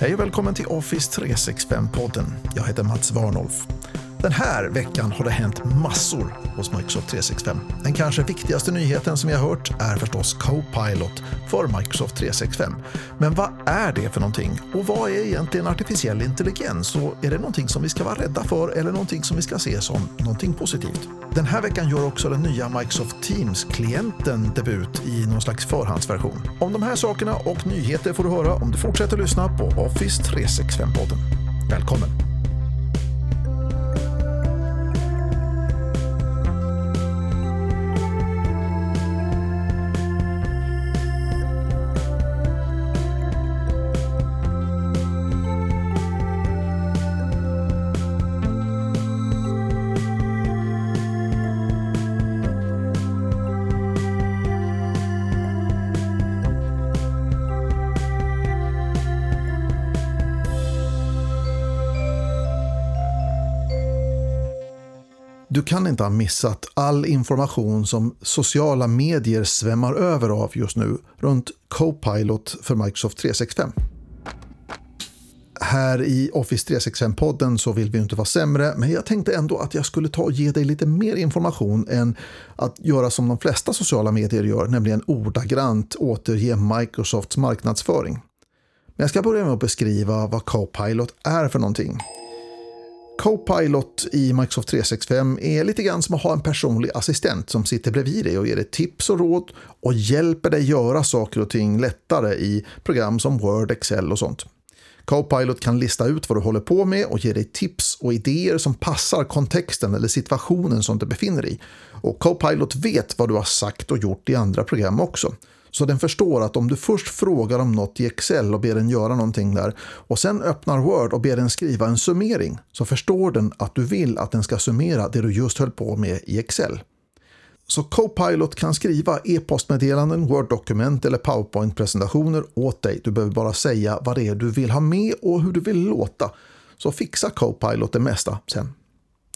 Hej och välkommen till Office 365-podden. Jag heter Mats Warnolf. Den här veckan har det hänt massor hos Microsoft 365. Den kanske viktigaste nyheten som jag hört är förstås Copilot för Microsoft 365. Men vad är det för någonting? Och vad är egentligen artificiell intelligens? Och är det någonting som vi ska vara rädda för eller någonting som vi ska se som någonting positivt? Den här veckan gör också den nya Microsoft Teams-klienten debut i någon slags förhandsversion. Om de här sakerna och nyheter får du höra om du fortsätter lyssna på Office 365-podden. Välkommen! Kan inte ha missat all information som sociala medier svämmar över av just nu runt Copilot för Microsoft 365. Här i Office 365-podden så vill vi inte vara sämre, men jag tänkte ändå att jag skulle ta och ge dig lite mer information än att göra som de flesta sociala medier gör, nämligen ordagrant återge Microsofts marknadsföring. Men jag ska börja med att beskriva vad Copilot är för någonting. Copilot i Microsoft 365 är lite grann som att ha en personlig assistent som sitter bredvid dig och ger dig tips och råd och hjälper dig göra saker och ting lättare i program som Word, Excel och sånt. Copilot kan lista ut vad du håller på med och ge dig tips och idéer som passar kontexten eller situationen som du befinner dig i. Och Copilot vet vad du har sagt och gjort i andra program också. Så den förstår att om du först frågar om något i Excel och ber den göra någonting där och sen öppnar Word och ber den skriva en summering så förstår den att du vill att den ska summera det du just höll på med i Excel. Så Copilot kan skriva e-postmeddelanden, Word-dokument eller PowerPoint-presentationer åt dig. Du behöver bara säga vad det är du vill ha med och hur du vill låta. Så fixar Copilot det mesta sen.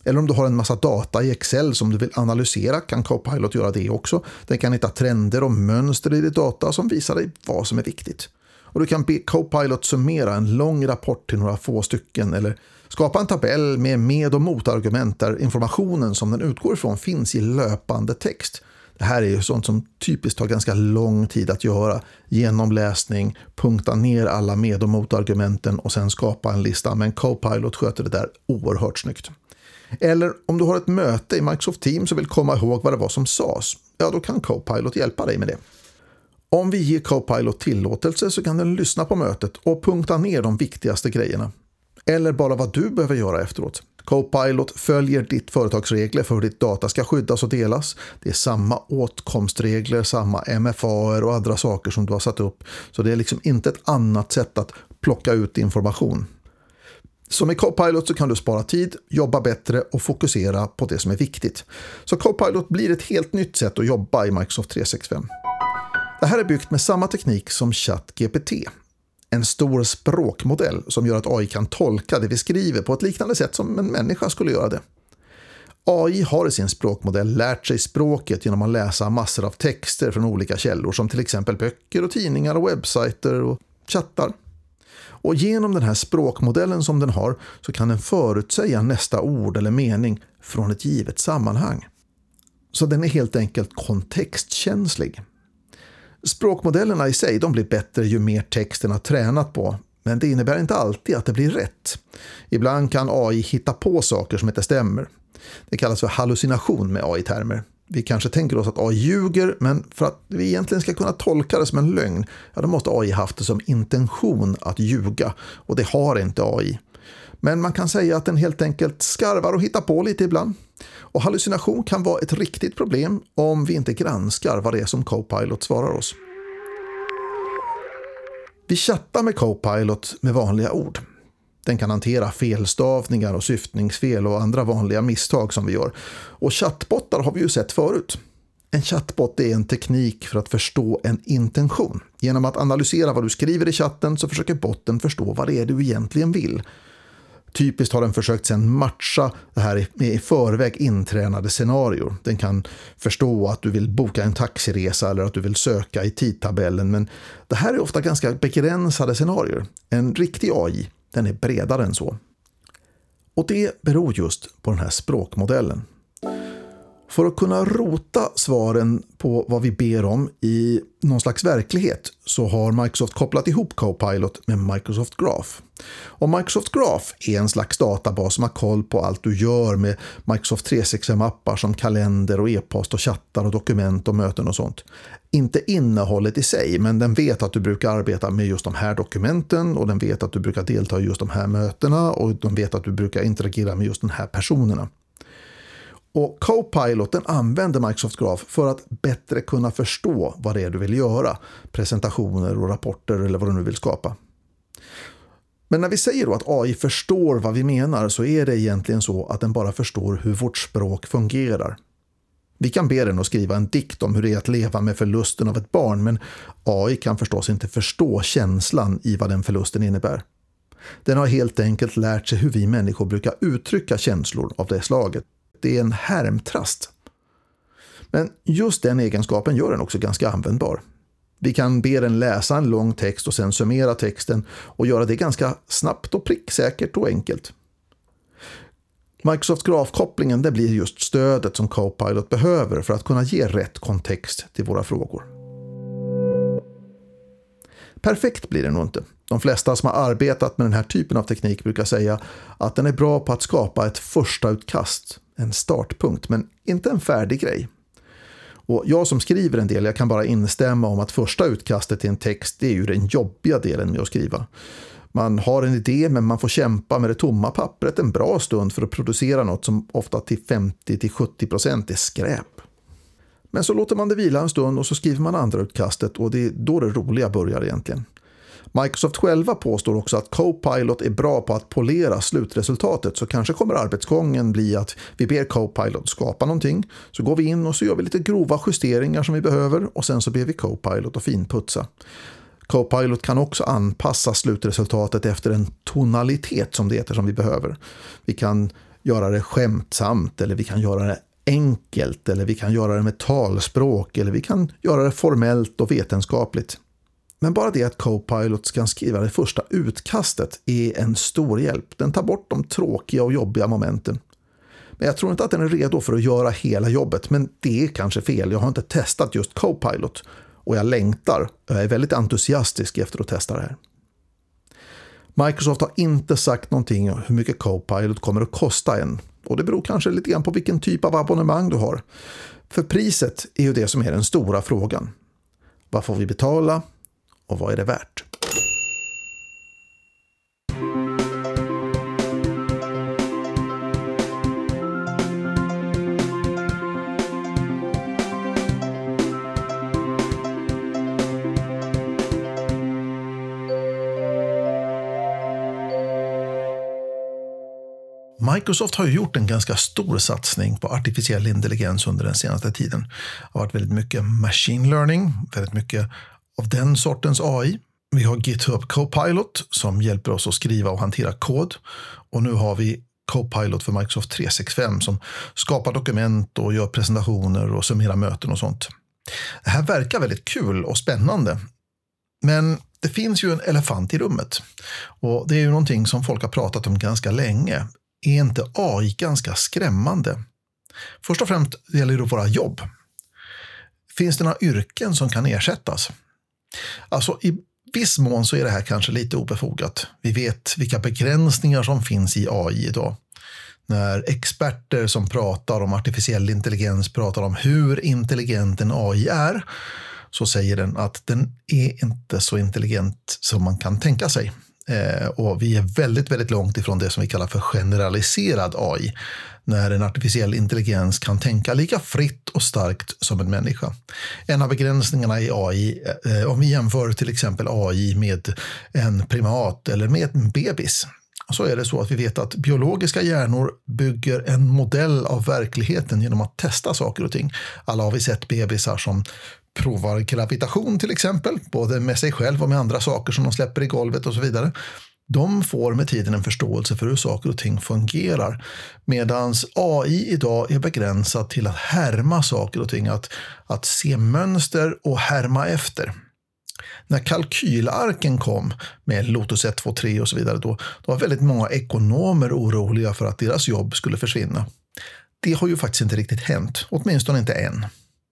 Eller om du har en massa data i Excel som du vill analysera kan Copilot göra det också. Den kan hitta trender och mönster i ditt data som visar dig vad som är viktigt. Och du kan be Copilot summera en lång rapport till några få stycken eller skapa en tabell med med och motargument där informationen som den utgår ifrån finns i löpande text. Det här är ju sånt som typiskt tar ganska lång tid att göra. Genomläsning, punkta ner alla med och motargumenten och sen skapa en lista. Men Copilot sköter det där oerhört snyggt. Eller om du har ett möte i Microsoft Teams och vill komma ihåg vad det var som sades, ja då kan Copilot hjälpa dig med det. Om vi ger Copilot tillåtelse så kan den lyssna på mötet och punkta ner de viktigaste grejerna. Eller bara vad du behöver göra efteråt. Copilot följer ditt företags regler för hur ditt data ska skyddas och delas. Det är samma åtkomstregler, samma MFA och andra saker som du har satt upp. Så det är liksom inte ett annat sätt att plocka ut information. Så med Copilot så kan du spara tid, jobba bättre och fokusera på det som är viktigt. Så Copilot blir ett helt nytt sätt att jobba i Microsoft 365. Det här är byggt med samma teknik som ChatGPT. En stor språkmodell som gör att AI kan tolka det vi skriver på ett liknande sätt som en människa skulle göra det. AI har i sin språkmodell lärt sig språket genom att läsa massor av texter från olika källor som till exempel böcker och tidningar och webbsajter och chattar. Och genom den här språkmodellen som den har så kan den förutsäga nästa ord eller mening från ett givet sammanhang. Så den är helt enkelt kontextkänslig. Språkmodellerna i sig de blir bättre ju mer texten har tränat på, men det innebär inte alltid att det blir rätt. Ibland kan AI hitta på saker som inte stämmer. Det kallas för hallucination med AI-termer. Vi kanske tänker oss att AI ljuger, men för att vi egentligen ska kunna tolka det som en lögn, ja, då måste AI haft det som intention att ljuga. Och det har inte AI. Men man kan säga att den helt enkelt skarvar och hittar på lite ibland. Och hallucination kan vara ett riktigt problem om vi inte granskar vad det är som Copilot svarar oss. Vi chattar med Copilot med vanliga ord. Den kan hantera felstavningar och syftningsfel och andra vanliga misstag som vi gör. Och chattbottar har vi ju sett förut. En chattbot är en teknik för att förstå en intention. Genom att analysera vad du skriver i chatten så försöker botten förstå vad det är du egentligen vill. Typiskt har den försökt sedan matcha det här med i förväg intränade scenarier. Den kan förstå att du vill boka en taxiresa eller att du vill söka i tidtabellen. Men det här är ofta ganska begränsade scenarier. En riktig AI, den är bredare än så. Och det beror just på den här språkmodellen. För att kunna rota svaren på vad vi ber om i någon slags verklighet så har Microsoft kopplat ihop Copilot med Microsoft Graph. Och Microsoft Graph är en slags databas som har koll på allt du gör med Microsoft 365-appar som kalender och e-post och chattar och dokument och möten och sånt. Inte innehållet i sig, men den vet att du brukar arbeta med just de här dokumenten och den vet att du brukar delta i just de här mötena och den vet att du brukar interagera med just de här personerna. Och Copilot den använder Microsoft Graph för att bättre kunna förstå vad det är du vill göra. Presentationer och rapporter eller vad du nu vill skapa. Men när vi säger då att AI förstår vad vi menar så är det egentligen så att den bara förstår hur vårt språk fungerar. Vi kan be den att skriva en dikt om hur det är att leva med förlusten av ett barn men AI kan förstås inte förstå känslan i vad den förlusten innebär. Den har helt enkelt lärt sig hur vi människor brukar uttrycka känslor av det slaget det är en härmtrast. Men just den egenskapen gör den också ganska användbar. Vi kan be den läsa en lång text och sen summera texten och göra det ganska snabbt och pricksäkert och enkelt. Microsoft Grafkopplingen det blir just stödet som Copilot behöver för att kunna ge rätt kontext till våra frågor. Perfekt blir det nog inte. De flesta som har arbetat med den här typen av teknik brukar säga att den är bra på att skapa ett första utkast en startpunkt, men inte en färdig grej. Och jag som skriver en del, jag kan bara instämma om att första utkastet till en text, det är ju den jobbiga delen med att skriva. Man har en idé men man får kämpa med det tomma pappret en bra stund för att producera något som ofta till 50-70% är skräp. Men så låter man det vila en stund och så skriver man andra utkastet och det är då det roliga börjar egentligen. Microsoft själva påstår också att Copilot är bra på att polera slutresultatet så kanske kommer arbetsgången bli att vi ber Copilot skapa någonting så går vi in och så gör vi lite grova justeringar som vi behöver och sen så ber vi Copilot att finputsa. Copilot kan också anpassa slutresultatet efter en tonalitet som det heter som vi behöver. Vi kan göra det skämtsamt eller vi kan göra det enkelt eller vi kan göra det med talspråk eller vi kan göra det formellt och vetenskapligt. Men bara det att Copilot kan skriva det första utkastet är en stor hjälp. Den tar bort de tråkiga och jobbiga momenten. Men jag tror inte att den är redo för att göra hela jobbet, men det är kanske fel. Jag har inte testat just Copilot och jag längtar. Jag är väldigt entusiastisk efter att testa det här. Microsoft har inte sagt någonting om hur mycket Copilot kommer att kosta än. Och det beror kanske lite grann på vilken typ av abonnemang du har. För priset är ju det som är den stora frågan. Vad får vi betala? Och vad är det värt? Microsoft har ju gjort en ganska stor satsning på artificiell intelligens under den senaste tiden. Det har varit väldigt mycket machine learning, väldigt mycket av den sortens AI. Vi har GitHub Copilot som hjälper oss att skriva och hantera kod. Och nu har vi Copilot för Microsoft 365 som skapar dokument och gör presentationer och summerar möten och sånt. Det här verkar väldigt kul och spännande. Men det finns ju en elefant i rummet. Och det är ju någonting som folk har pratat om ganska länge. Är inte AI ganska skrämmande? Först och främst gäller det våra jobb. Finns det några yrken som kan ersättas? Alltså i viss mån så är det här kanske lite obefogat. Vi vet vilka begränsningar som finns i AI idag. När experter som pratar om artificiell intelligens pratar om hur intelligent en AI är så säger den att den är inte så intelligent som man kan tänka sig. Eh, och vi är väldigt, väldigt långt ifrån det som vi kallar för generaliserad AI när en artificiell intelligens kan tänka lika fritt och starkt som en människa. En av begränsningarna i AI, eh, om vi jämför till exempel AI med en primat eller med en bebis, så är det så att vi vet att biologiska hjärnor bygger en modell av verkligheten genom att testa saker och ting. Alla har vi sett bebisar som provar gravitation till exempel, både med sig själv och med andra saker som de släpper i golvet och så vidare. de får med tiden en förståelse för hur saker och ting fungerar. Medan AI idag är begränsad till att härma saker och ting, att, att se mönster och härma efter. När kalkylarken kom med Lotus 1, 2, 3 och så vidare, då, då var väldigt många ekonomer oroliga för att deras jobb skulle försvinna. Det har ju faktiskt inte riktigt hänt, åtminstone inte än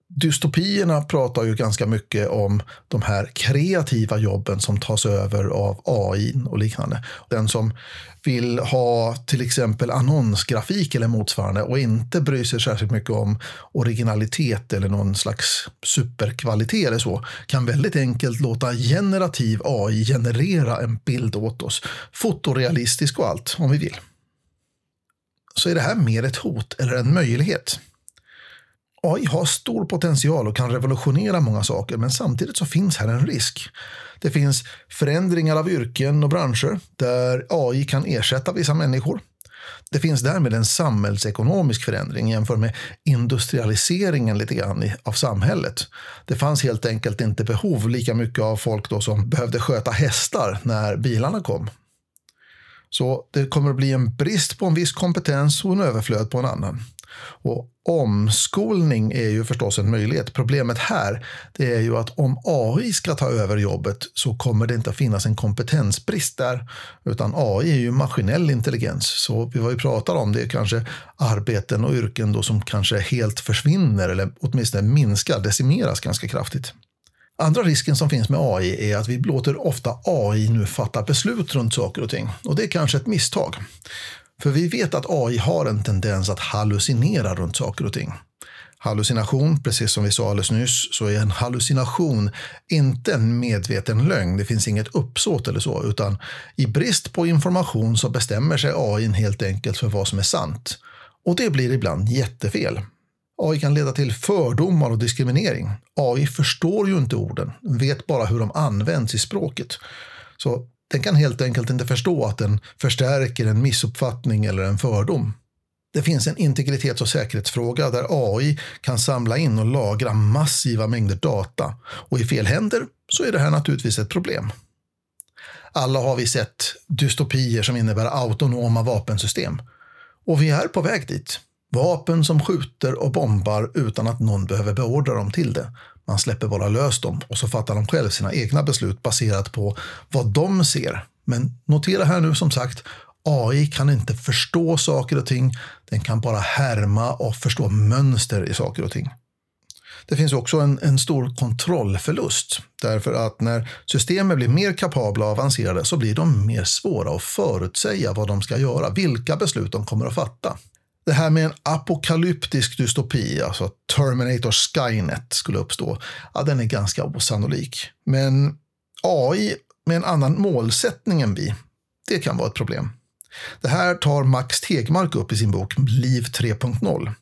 dystopierna pratar ju ganska mycket om de här kreativa jobben som tas över av AI och liknande. Den som vill ha till exempel annonsgrafik eller motsvarande och inte bryr sig särskilt mycket om originalitet eller någon slags superkvalitet eller så kan väldigt enkelt låta generativ AI generera en bild åt oss. Fotorealistisk och allt om vi vill. Så är det här mer ett hot eller en möjlighet? AI har stor potential och kan revolutionera många saker, men samtidigt så finns här en risk. Det finns förändringar av yrken och branscher där AI kan ersätta vissa människor. Det finns därmed en samhällsekonomisk förändring jämfört med industrialiseringen lite grann av samhället. Det fanns helt enkelt inte behov lika mycket av folk då som behövde sköta hästar när bilarna kom. Så det kommer att bli en brist på en viss kompetens och en överflöd på en annan. Och omskolning är ju förstås en möjlighet. Problemet här det är ju att om AI ska ta över jobbet så kommer det inte att finnas en kompetensbrist där. Utan AI är ju maskinell intelligens. Så vi vad vi pratar om det är kanske arbeten och yrken då som kanske helt försvinner eller åtminstone minskar, decimeras ganska kraftigt. Andra risken som finns med AI är att vi låter ofta AI nu fatta beslut runt saker och ting. Och det är kanske ett misstag. För vi vet att AI har en tendens att hallucinera runt saker och ting. Hallucination, precis som vi sa alldeles nyss, så är en hallucination inte en medveten lögn. Det finns inget uppsåt eller så, utan i brist på information så bestämmer sig AI helt enkelt för vad som är sant. Och det blir ibland jättefel. AI kan leda till fördomar och diskriminering. AI förstår ju inte orden, vet bara hur de används i språket. Så den kan helt enkelt inte förstå att den förstärker en missuppfattning eller en fördom. Det finns en integritets och säkerhetsfråga där AI kan samla in och lagra massiva mängder data. Och i fel händer så är det här naturligtvis ett problem. Alla har vi sett dystopier som innebär autonoma vapensystem. Och vi är på väg dit. Vapen som skjuter och bombar utan att någon behöver beordra dem till det. Man släpper bara lös dem och så fattar de själv sina egna beslut baserat på vad de ser. Men notera här nu som sagt, AI kan inte förstå saker och ting. Den kan bara härma och förstå mönster i saker och ting. Det finns också en, en stor kontrollförlust. Därför att när systemen blir mer kapabla och avancerade så blir de mer svåra att förutsäga vad de ska göra, vilka beslut de kommer att fatta. Det här med en apokalyptisk dystopi, alltså Terminator Skynet skulle uppstå, ja, den är ganska osannolik. Men AI med en annan målsättning än vi, det kan vara ett problem. Det här tar Max Tegmark upp i sin bok Liv 3.0.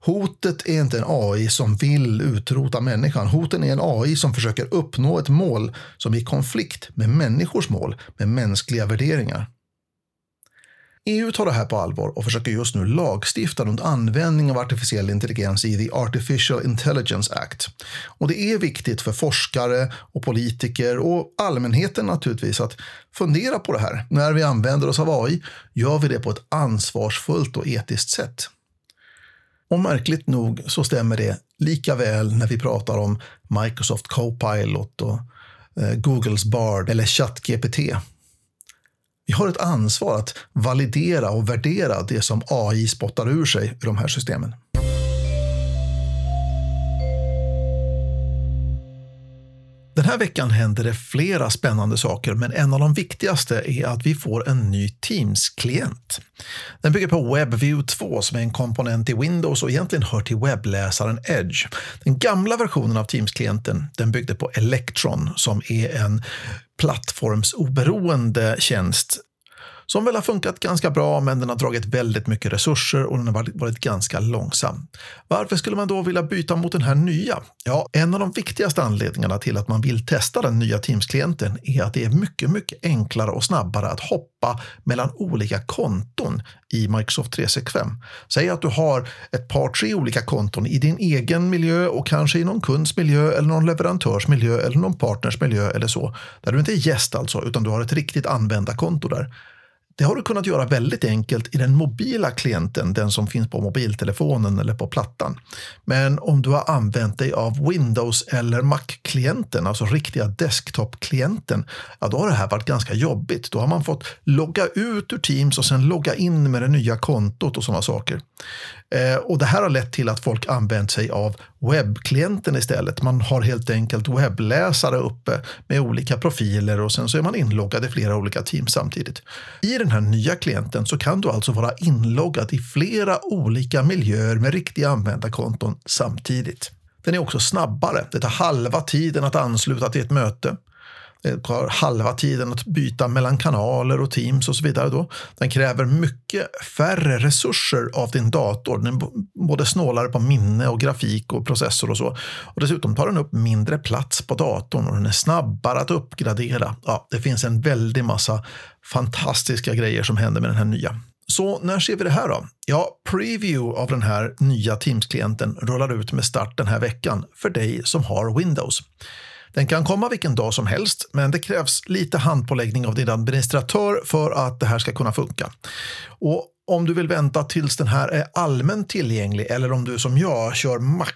Hotet är inte en AI som vill utrota människan. Hoten är en AI som försöker uppnå ett mål som är i konflikt med människors mål, med mänskliga värderingar. EU tar det här på allvar och försöker just nu lagstifta runt användning av artificiell intelligens i The Artificial Intelligence Act. Och det är viktigt för forskare och politiker och allmänheten naturligtvis att fundera på det här. När vi använder oss av AI, gör vi det på ett ansvarsfullt och etiskt sätt? Och märkligt nog så stämmer det lika väl när vi pratar om Microsoft Copilot och eh, Googles Bard eller ChatGPT. Vi har ett ansvar att validera och värdera det som AI spottar ur sig ur de här systemen. Den här veckan händer det flera spännande saker, men en av de viktigaste är att vi får en ny Teams-klient. Den bygger på WebView 2 som är en komponent i Windows och egentligen hör till webbläsaren Edge. Den gamla versionen av Teams-klienten den byggde på Electron som är en plattformsoberoende tjänst som väl har funkat ganska bra men den har dragit väldigt mycket resurser och den har varit ganska långsam. Varför skulle man då vilja byta mot den här nya? Ja, en av de viktigaste anledningarna till att man vill testa den nya Teams-klienten är att det är mycket, mycket enklare och snabbare att hoppa mellan olika konton i Microsoft 365. Säg att du har ett par, tre olika konton i din egen miljö och kanske i någon kunds miljö eller någon leverantörs miljö eller någon partners miljö eller så. Där du inte är gäst alltså, utan du har ett riktigt användarkonto där. Det har du kunnat göra väldigt enkelt i den mobila klienten, den som finns på mobiltelefonen eller på plattan. Men om du har använt dig av Windows eller Mac-klienten, alltså riktiga desktop-klienten, ja då har det här varit ganska jobbigt. Då har man fått logga ut ur Teams och sen logga in med det nya kontot och sådana saker. Eh, och det här har lett till att folk använt sig av webbklienten istället. Man har helt enkelt webbläsare uppe med olika profiler och sen så är man inloggad i flera olika team samtidigt. I den här nya klienten så kan du alltså vara inloggad i flera olika miljöer med riktiga användarkonton samtidigt. Den är också snabbare. Det tar halva tiden att ansluta till ett möte. Eh, det tar halva tiden att byta mellan kanaler och Teams och så vidare. Då. Den kräver mycket färre resurser av din dator. Den är både snålare på minne och grafik och processor och så. Och dessutom tar den upp mindre plats på datorn och den är snabbare att uppgradera. Ja, det finns en väldig massa fantastiska grejer som händer med den här nya. Så när ser vi det här då? Ja, preview av den här nya Teams-klienten rullar ut med start den här veckan för dig som har Windows. Den kan komma vilken dag som helst, men det krävs lite handpåläggning av din administratör för att det här ska kunna funka. Och om du vill vänta tills den här är allmänt tillgänglig eller om du som jag kör Mac,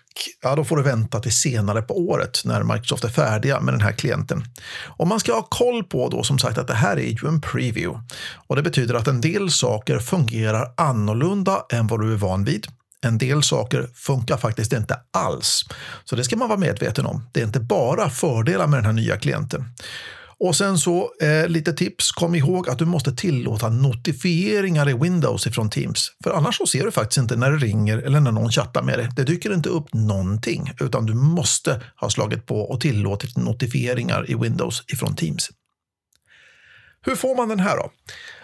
ja då får du vänta till senare på året när Microsoft är färdiga med den här klienten. Och man ska ha koll på då som sagt att det här är ju en preview. Och det betyder att en del saker fungerar annorlunda än vad du är van vid. En del saker funkar faktiskt inte alls. Så det ska man vara medveten om. Det är inte bara fördelar med den här nya klienten. Och sen så eh, lite tips. Kom ihåg att du måste tillåta notifieringar i Windows ifrån Teams. För annars så ser du faktiskt inte när det ringer eller när någon chattar med dig. Det dyker inte upp någonting utan du måste ha slagit på och tillåtit notifieringar i Windows ifrån Teams. Hur får man den här då?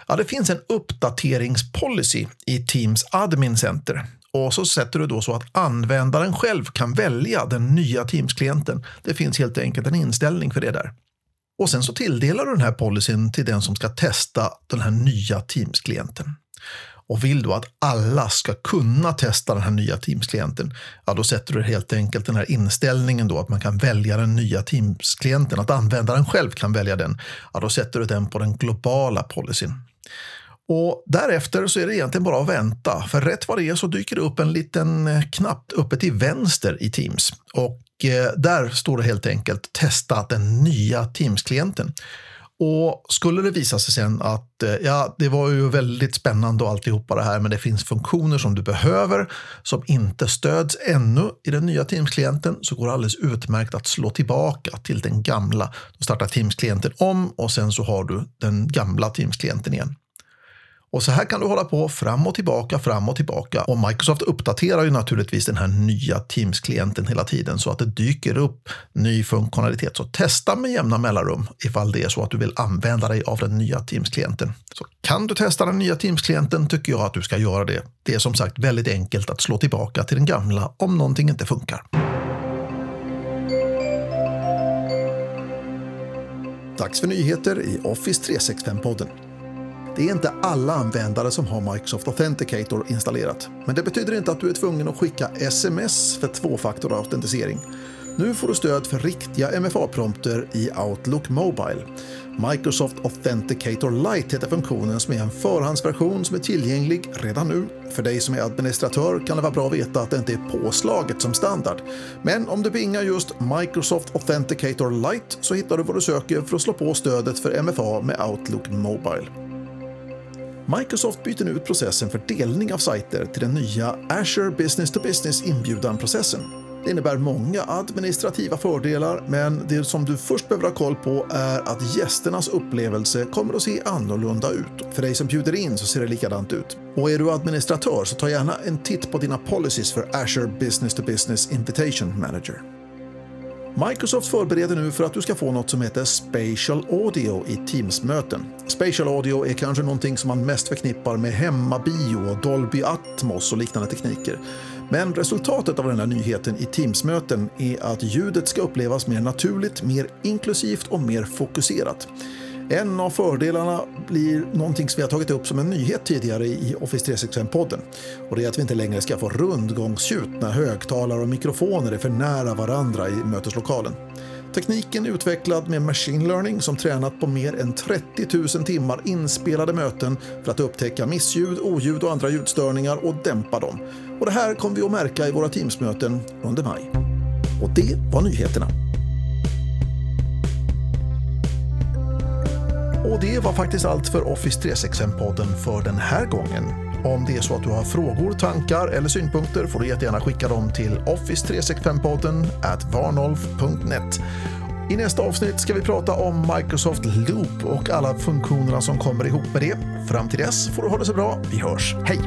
Ja, det finns en uppdateringspolicy i Teams Admin Center och så sätter du då så att användaren själv kan välja den nya Teams-klienten. Det finns helt enkelt en inställning för det där. Och sen så tilldelar du den här policyn till den som ska testa den här nya Teams-klienten. Och vill du att alla ska kunna testa den här nya Teams-klienten, ja då sätter du helt enkelt den här inställningen då att man kan välja den nya Teams-klienten, att användaren själv kan välja den. Ja, då sätter du den på den globala policyn. Och därefter så är det egentligen bara att vänta, för rätt vad det är så dyker det upp en liten eh, knapp uppe till vänster i Teams. Och eh, där står det helt enkelt testa den nya Teams-klienten. Och skulle det visa sig sen att eh, ja, det var ju väldigt spännande och alltihopa det här, men det finns funktioner som du behöver som inte stöds ännu i den nya Teams-klienten så går det alldeles utmärkt att slå tillbaka till den gamla. Då startar Teams-klienten om och sen så har du den gamla Teams-klienten igen. Och så här kan du hålla på fram och tillbaka, fram och tillbaka. Och Microsoft uppdaterar ju naturligtvis den här nya Teams-klienten hela tiden så att det dyker upp ny funktionalitet. Så testa med jämna mellanrum ifall det är så att du vill använda dig av den nya Teams-klienten. Så kan du testa den nya Teams-klienten tycker jag att du ska göra det. Det är som sagt väldigt enkelt att slå tillbaka till den gamla om någonting inte funkar. Dags för nyheter i Office 365-podden. Det är inte alla användare som har Microsoft Authenticator installerat. Men det betyder inte att du är tvungen att skicka sms för tvåfaktorautentisering. Nu får du stöd för riktiga MFA-prompter i Outlook Mobile. Microsoft Authenticator Lite heter funktionen som är en förhandsversion som är tillgänglig redan nu. För dig som är administratör kan det vara bra att veta att det inte är påslaget som standard. Men om du bingar just Microsoft Authenticator Lite så hittar du vad du söker för att slå på stödet för MFA med Outlook Mobile. Microsoft byter nu ut processen för delning av sajter till den nya Azure Business to Business inbjudan-processen. Det innebär många administrativa fördelar, men det som du först behöver ha koll på är att gästernas upplevelse kommer att se annorlunda ut. För dig som bjuder in så ser det likadant ut. Och är du administratör så ta gärna en titt på dina policies för Azure Business to Business Invitation Manager. Microsoft förbereder nu för att du ska få något som heter Spatial Audio i Teams-möten. Spatial Audio är kanske någonting som man mest förknippar med hemmabio, Dolby Atmos och liknande tekniker. Men resultatet av den här nyheten i Teams-möten är att ljudet ska upplevas mer naturligt, mer inklusivt och mer fokuserat. En av fördelarna blir någonting som vi har tagit upp som en nyhet tidigare i Office 365-podden. Och det är att vi inte längre ska få rundgångsljud när högtalare och mikrofoner är för nära varandra i möteslokalen. Tekniken är utvecklad med machine learning som tränat på mer än 30 000 timmar inspelade möten för att upptäcka missljud, oljud och andra ljudstörningar och dämpa dem. Och det här kommer vi att märka i våra Teamsmöten under maj. Och det var nyheterna. Och det var faktiskt allt för Office 365-podden för den här gången. Om det är så att du har frågor, tankar eller synpunkter får du jättegärna skicka dem till office365podden at varnolf.net. I nästa avsnitt ska vi prata om Microsoft Loop och alla funktionerna som kommer ihop med det. Fram till dess får du ha det så bra. Vi hörs. Hej!